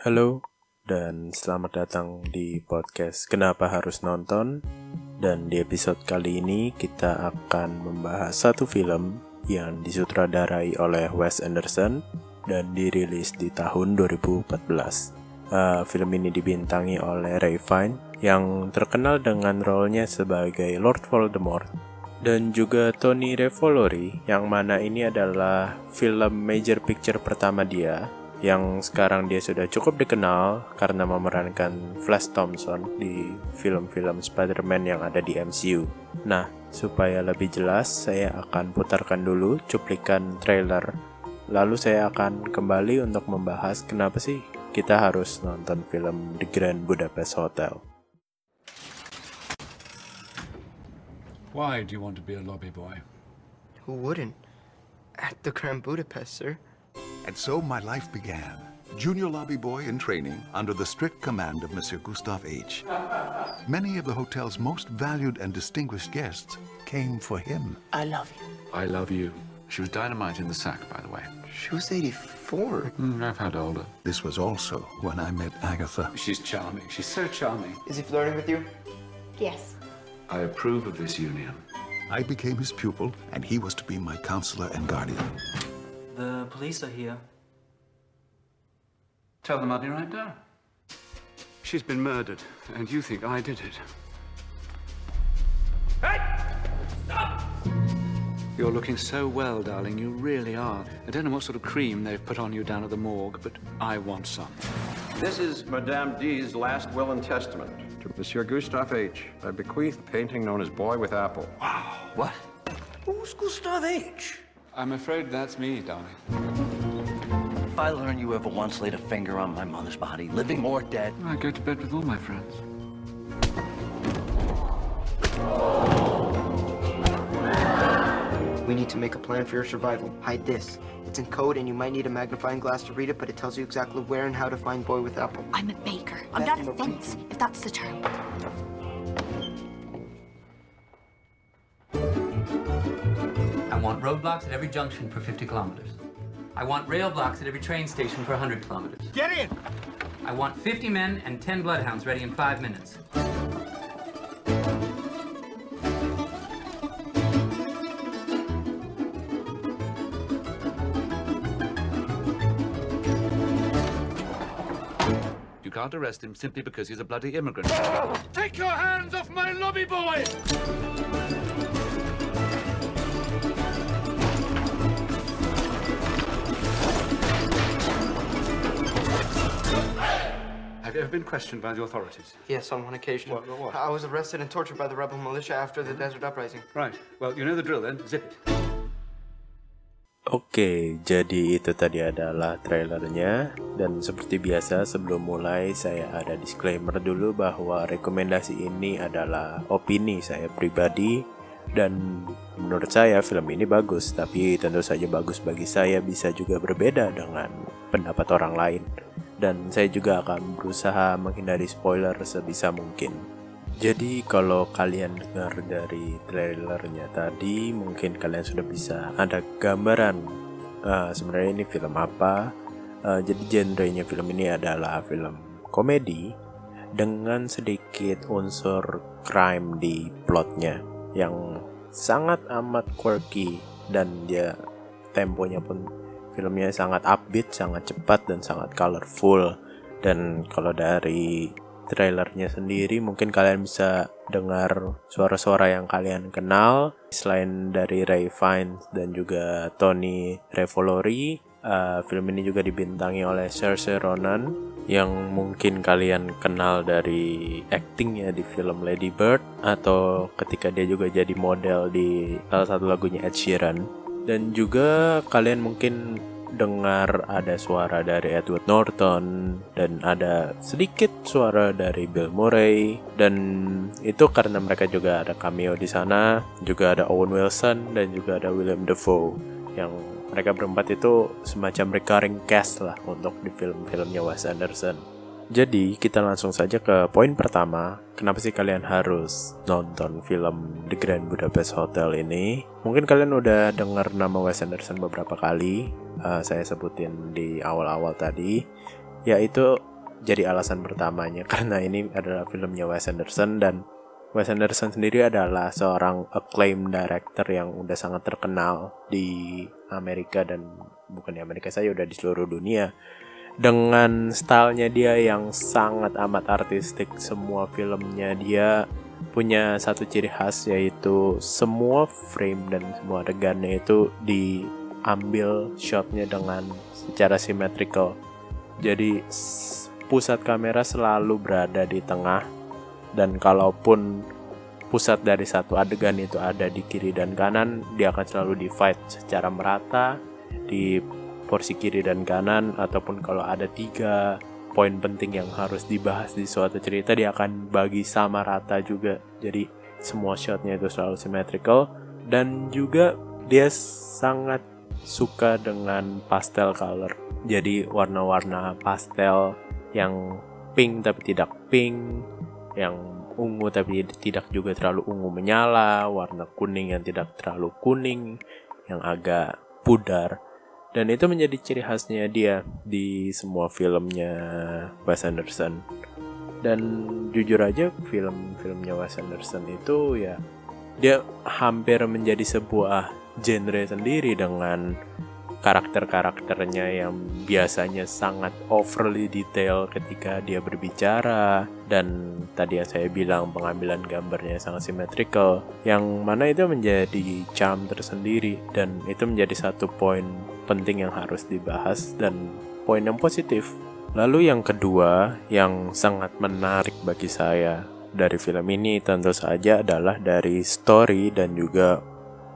Halo, dan selamat datang di podcast Kenapa Harus Nonton. Dan di episode kali ini kita akan membahas satu film yang disutradarai oleh Wes Anderson dan dirilis di tahun 2014. Uh, film ini dibintangi oleh Ray Fiennes yang terkenal dengan role-nya sebagai Lord Voldemort dan juga Tony Revolori yang mana ini adalah film major picture pertama dia yang sekarang dia sudah cukup dikenal karena memerankan Flash Thompson di film-film Spider-Man yang ada di MCU. Nah, supaya lebih jelas, saya akan putarkan dulu cuplikan trailer. Lalu saya akan kembali untuk membahas kenapa sih kita harus nonton film The Grand Budapest Hotel. Why do you want to be a lobby boy? Who wouldn't? At the Grand Budapest, sir. And so my life began. Junior lobby boy in training under the strict command of Monsieur Gustave H. Many of the hotel's most valued and distinguished guests came for him. I love you. I love you. She was dynamite in the sack, by the way. She was 84. Mm, I've had older. This was also when I met Agatha. She's charming. She's so charming. Is he flirting with you? Yes. I approve of this union. I became his pupil, and he was to be my counselor and guardian. The police are here. Tell them I'll be right down. She's been murdered, and you think I did it. Hey! Stop! You're looking so well, darling. You really are. I don't know what sort of cream they've put on you down at the morgue, but I want some. This is Madame D's last will and testament. To Monsieur Gustave H. I bequeath a painting known as Boy with Apple. Wow. What? Who's Gustave H? I'm afraid that's me, darling. If I learn you ever once laid a finger on my mother's body, living or dead, I go to bed with all my friends. We need to make a plan for your survival. Hide this. It's in code and you might need a magnifying glass to read it, but it tells you exactly where and how to find Boy with Apple. I'm a baker. I'm not a fence, if that's the term. Want roadblocks at every junction for 50 kilometers. I want rail blocks at every train station for 100 kilometers. Get in! I want 50 men and 10 bloodhounds ready in five minutes. You can't arrest him simply because he's a bloody immigrant. Take your hands off my lobby boy! Have you ever been questioned by the authorities? Yes, on one occasion. What- what- what? I was arrested and tortured by the rebel militia after the desert uprising. Right. Well, you know the drill then. Zip it. Oke, jadi itu tadi adalah trailernya dan seperti biasa sebelum mulai saya ada disclaimer dulu bahwa rekomendasi ini adalah opini saya pribadi dan menurut saya film ini bagus tapi tentu saja bagus bagi saya bisa juga berbeda dengan pendapat orang lain dan saya juga akan berusaha menghindari spoiler sebisa mungkin. Jadi kalau kalian dengar dari trailernya tadi, mungkin kalian sudah bisa ada gambaran eh, sebenarnya ini film apa. Eh, jadi genrenya film ini adalah film komedi dengan sedikit unsur crime di plotnya yang sangat amat quirky dan dia temponya pun filmnya sangat upbeat, sangat cepat dan sangat colorful. Dan kalau dari trailernya sendiri mungkin kalian bisa dengar suara-suara yang kalian kenal selain dari Ray Fiennes dan juga Tony Revolori uh, film ini juga dibintangi oleh Saoirse Ronan yang mungkin kalian kenal dari actingnya di film Lady Bird atau ketika dia juga jadi model di salah satu lagunya Ed Sheeran. Dan juga kalian mungkin dengar ada suara dari Edward Norton dan ada sedikit suara dari Bill Murray. Dan itu karena mereka juga ada cameo di sana juga ada Owen Wilson dan juga ada William Dafoe yang mereka berempat itu semacam recurring cast lah untuk di film-filmnya Wes Anderson Jadi kita langsung saja ke poin pertama. Kenapa sih kalian harus nonton film The Grand Budapest Hotel ini? Mungkin kalian udah dengar nama Wes Anderson beberapa kali. eh, saya sebutin di awal-awal tadi. Yaitu jadi alasan pertamanya karena ini adalah filmnya Wes Anderson dan Wes Anderson sendiri adalah seorang acclaimed director yang udah sangat terkenal di Amerika dan bukan di Amerika saja udah di seluruh dunia. Dengan stylenya dia yang sangat amat artistik semua filmnya dia punya satu ciri khas yaitu semua frame dan semua adegannya itu diambil shotnya dengan secara symmetrical. Jadi pusat kamera selalu berada di tengah dan kalaupun pusat dari satu adegan itu ada di kiri dan kanan dia akan selalu di fight secara merata di porsi kiri dan kanan ataupun kalau ada tiga poin penting yang harus dibahas di suatu cerita dia akan bagi sama rata juga. Jadi semua shotnya itu selalu symmetrical. Dan juga dia sangat suka dengan pastel color. Jadi warna-warna pastel yang pink tapi tidak pink yang ungu tapi tidak juga terlalu ungu menyala, warna kuning yang tidak terlalu kuning, yang agak pudar. Dan itu menjadi ciri khasnya dia di semua filmnya Wes Anderson. Dan jujur aja film-filmnya Wes Anderson itu ya dia hampir menjadi sebuah genre sendiri dengan karakter-karakternya yang biasanya sangat overly detail ketika dia berbicara. Dan tadi yang saya bilang pengambilan gambarnya sangat symmetrical yang mana itu menjadi charm tersendiri. Dan itu menjadi satu poin penting yang harus dibahas dan poin yang positif. Lalu yang kedua yang sangat menarik bagi saya dari film ini tentu saja adalah dari story dan juga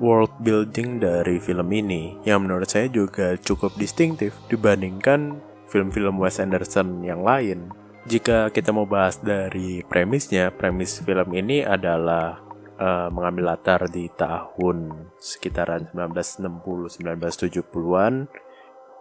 world building dari film ini yang menurut saya juga cukup distintif dibandingkan film-film Wes Anderson yang lain. Jika kita mau bahas dari premisnya, premis film ini adalah uh, mengambil latar di tahun sekitaran 1960-1970-an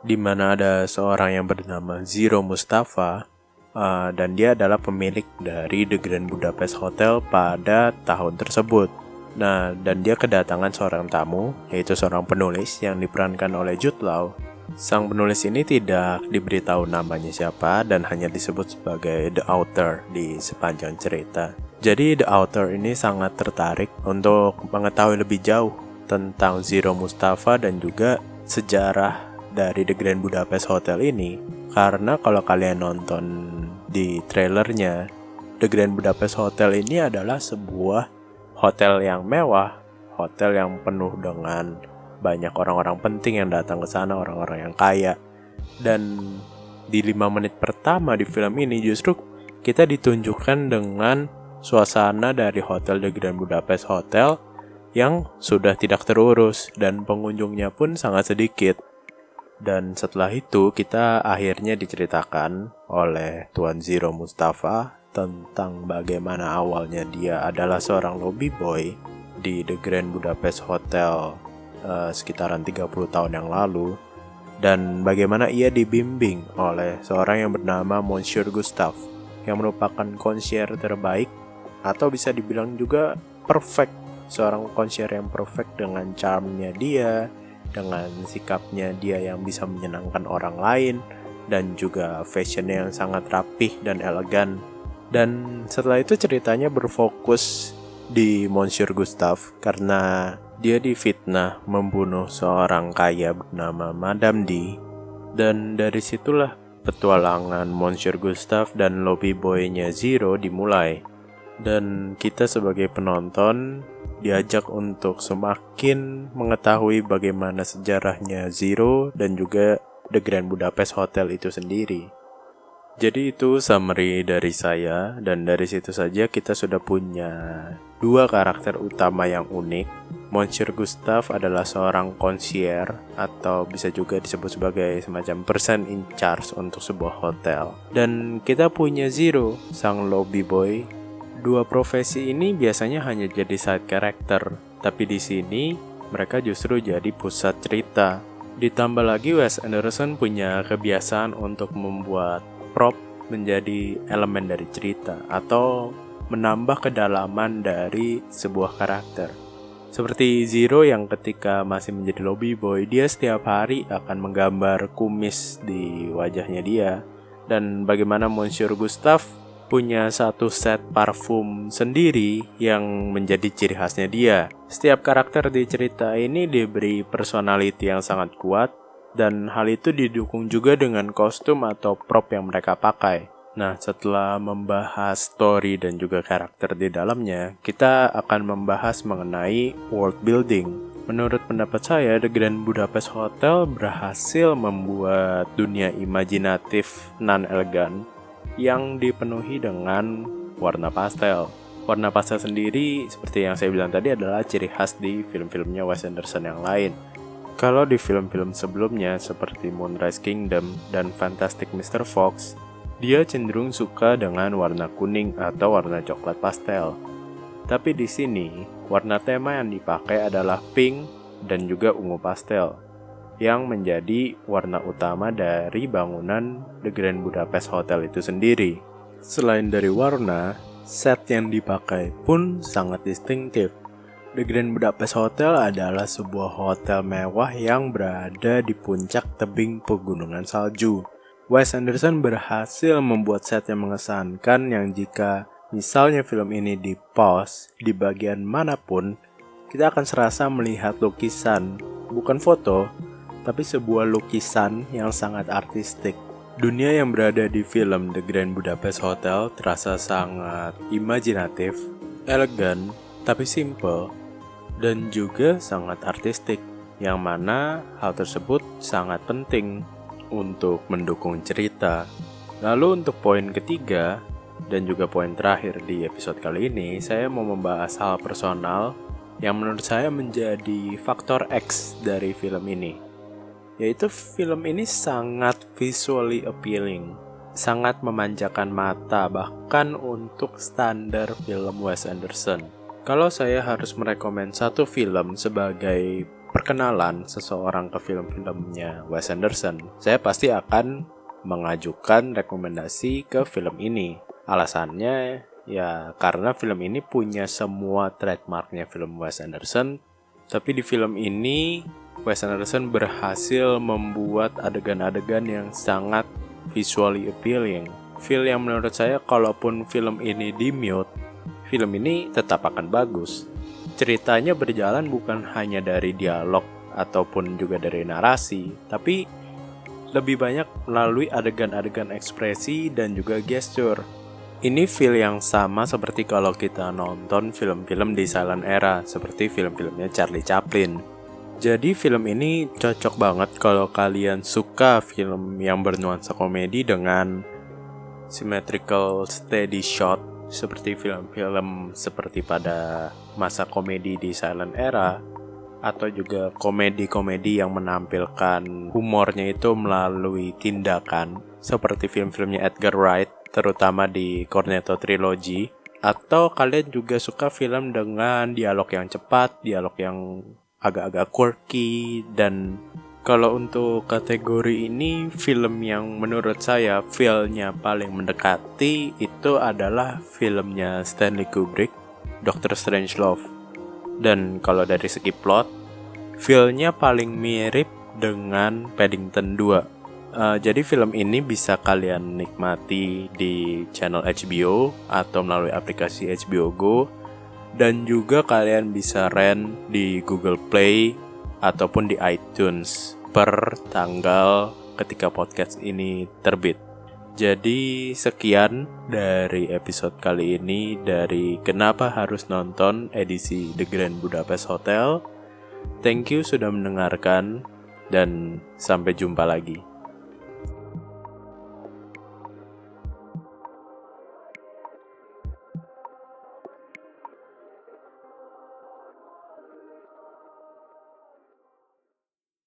di mana ada seorang yang bernama Zero Mustafa uh, dan dia adalah pemilik dari The Grand Budapest Hotel pada tahun tersebut. Nah, dan dia kedatangan seorang tamu, yaitu seorang penulis yang diperankan oleh Jude Law. Sang penulis ini tidak diberitahu namanya siapa dan hanya disebut sebagai the author di sepanjang cerita. Jadi the author ini sangat tertarik untuk mengetahui lebih jauh tentang Zero Mustafa dan juga sejarah dari The Grand Budapest Hotel ini. Karena kalau kalian nonton di trailernya, The Grand Budapest Hotel ini adalah sebuah hotel yang mewah, hotel yang penuh dengan banyak orang-orang penting yang datang ke sana, orang-orang yang kaya. Dan di lima menit pertama di film ini justru kita ditunjukkan dengan suasana dari hotel The Grand Budapest Hotel yang sudah tidak terurus dan pengunjungnya pun sangat sedikit. Dan setelah itu kita akhirnya diceritakan oleh Tuan Zero Mustafa tentang bagaimana awalnya dia adalah seorang lobby boy di The Grand Budapest Hotel uh, sekitaran 30 tahun yang lalu dan bagaimana ia dibimbing oleh seorang yang bernama Monsieur Gustave yang merupakan konsier terbaik atau bisa dibilang juga perfect seorang konsier yang perfect dengan charmnya dia dengan sikapnya dia yang bisa menyenangkan orang lain dan juga fashionnya yang sangat rapih dan elegan dan setelah itu ceritanya berfokus di Monsieur Gustave karena dia difitnah membunuh seorang kaya bernama Madame D. Dan dari situlah petualangan Monsieur Gustave dan lobby boynya Zero dimulai. Dan kita sebagai penonton diajak untuk semakin mengetahui bagaimana sejarahnya Zero dan juga The Grand Budapest Hotel itu sendiri. Jadi itu summary dari saya dan dari situ saja kita sudah punya dua karakter utama yang unik. Monsieur Gustav adalah seorang konsier atau bisa juga disebut sebagai semacam person in charge untuk sebuah hotel. Dan kita punya Zero, sang lobby boy. Dua profesi ini biasanya hanya jadi side character, tapi di sini mereka justru jadi pusat cerita. Ditambah lagi Wes Anderson punya kebiasaan untuk membuat prop menjadi elemen dari cerita atau menambah kedalaman dari sebuah karakter. Seperti Zero yang ketika masih menjadi lobby boy, dia setiap hari akan menggambar kumis di wajahnya dia dan bagaimana Monsieur Gustave punya satu set parfum sendiri yang menjadi ciri khasnya dia. Setiap karakter di cerita ini diberi personality yang sangat kuat dan hal itu didukung juga dengan kostum atau prop yang mereka pakai. Nah, setelah membahas story dan juga karakter di dalamnya, kita akan membahas mengenai world building. Menurut pendapat saya, The Grand Budapest Hotel berhasil membuat dunia imajinatif non-elegan yang dipenuhi dengan warna pastel. Warna pastel sendiri, seperti yang saya bilang tadi, adalah ciri khas di film-filmnya Wes Anderson yang lain. Kalau di film-film sebelumnya seperti Moonrise Kingdom dan Fantastic Mr. Fox, dia cenderung suka dengan warna kuning atau warna coklat pastel. Tapi di sini, warna tema yang dipakai adalah pink dan juga ungu pastel yang menjadi warna utama dari bangunan The Grand Budapest Hotel itu sendiri. Selain dari warna, set yang dipakai pun sangat distintif. The Grand Budapest Hotel adalah sebuah hotel mewah yang berada di puncak tebing pegunungan salju. Wes Anderson berhasil membuat set yang mengesankan yang jika misalnya film ini di pause di bagian mana pun, kita akan serasa melihat lukisan, bukan foto, tapi sebuah lukisan yang sangat artistik. Dunia yang berada di film The Grand Budapest Hotel terasa sangat imajinatif, elegan, tapi simple, dan juga sangat artistik, yang mana hal tersebut sangat penting untuk mendukung cerita. Lalu untuk poin ketiga, dan juga poin terakhir di episode kali ini, saya mau membahas hal personal yang menurut saya menjadi faktor X dari film ini yaitu film ini sangat visually appealing, sangat memanjakan mata bahkan untuk standar film Wes Anderson. Kalau saya harus merekomend satu film sebagai perkenalan seseorang ke film-filmnya Wes Anderson, saya pasti akan mengajukan rekomendasi ke film ini. Alasannya ya karena film ini punya semua trademarknya film Wes Anderson, tapi di film ini Wes Anderson berhasil membuat adegan-adegan yang sangat visually appealing. Feel yang menurut saya kalaupun film ini di mute, film ini tetap akan bagus. Ceritanya berjalan bukan hanya dari dialog ataupun juga dari narasi, tapi lebih banyak melalui adegan-adegan ekspresi dan juga gesture. Ini feel yang sama seperti kalau kita nonton film-film di silent era, seperti film-filmnya Charlie Chaplin. Jadi film ini cocok banget kalau kalian suka film yang bernuansa komedi dengan symmetrical steady shot seperti film-film seperti pada masa komedi di silent era atau juga komedi-komedi yang menampilkan humornya itu melalui tindakan seperti film-filmnya Edgar Wright terutama di Cornetto Trilogy atau kalian juga suka film dengan dialog yang cepat, dialog yang agak-agak quirky dan kalau untuk kategori ini film yang menurut saya feelnya paling mendekati itu adalah filmnya Stanley Kubrick, Doctor Strangelove. Dan kalau dari segi plot, feelnya paling mirip dengan Paddington 2. Uh, eh, jadi film ini bisa kalian nikmati di channel HBO atau melalui aplikasi HBO Go dan juga kalian bisa rent di Google Play ataupun di iTunes per tanggal ketika podcast ini terbit. Jadi sekian dari episode kali ini dari kenapa harus nonton edisi The Grand Budapest Hotel. Thank you sudah mendengarkan dan sampai jumpa lagi.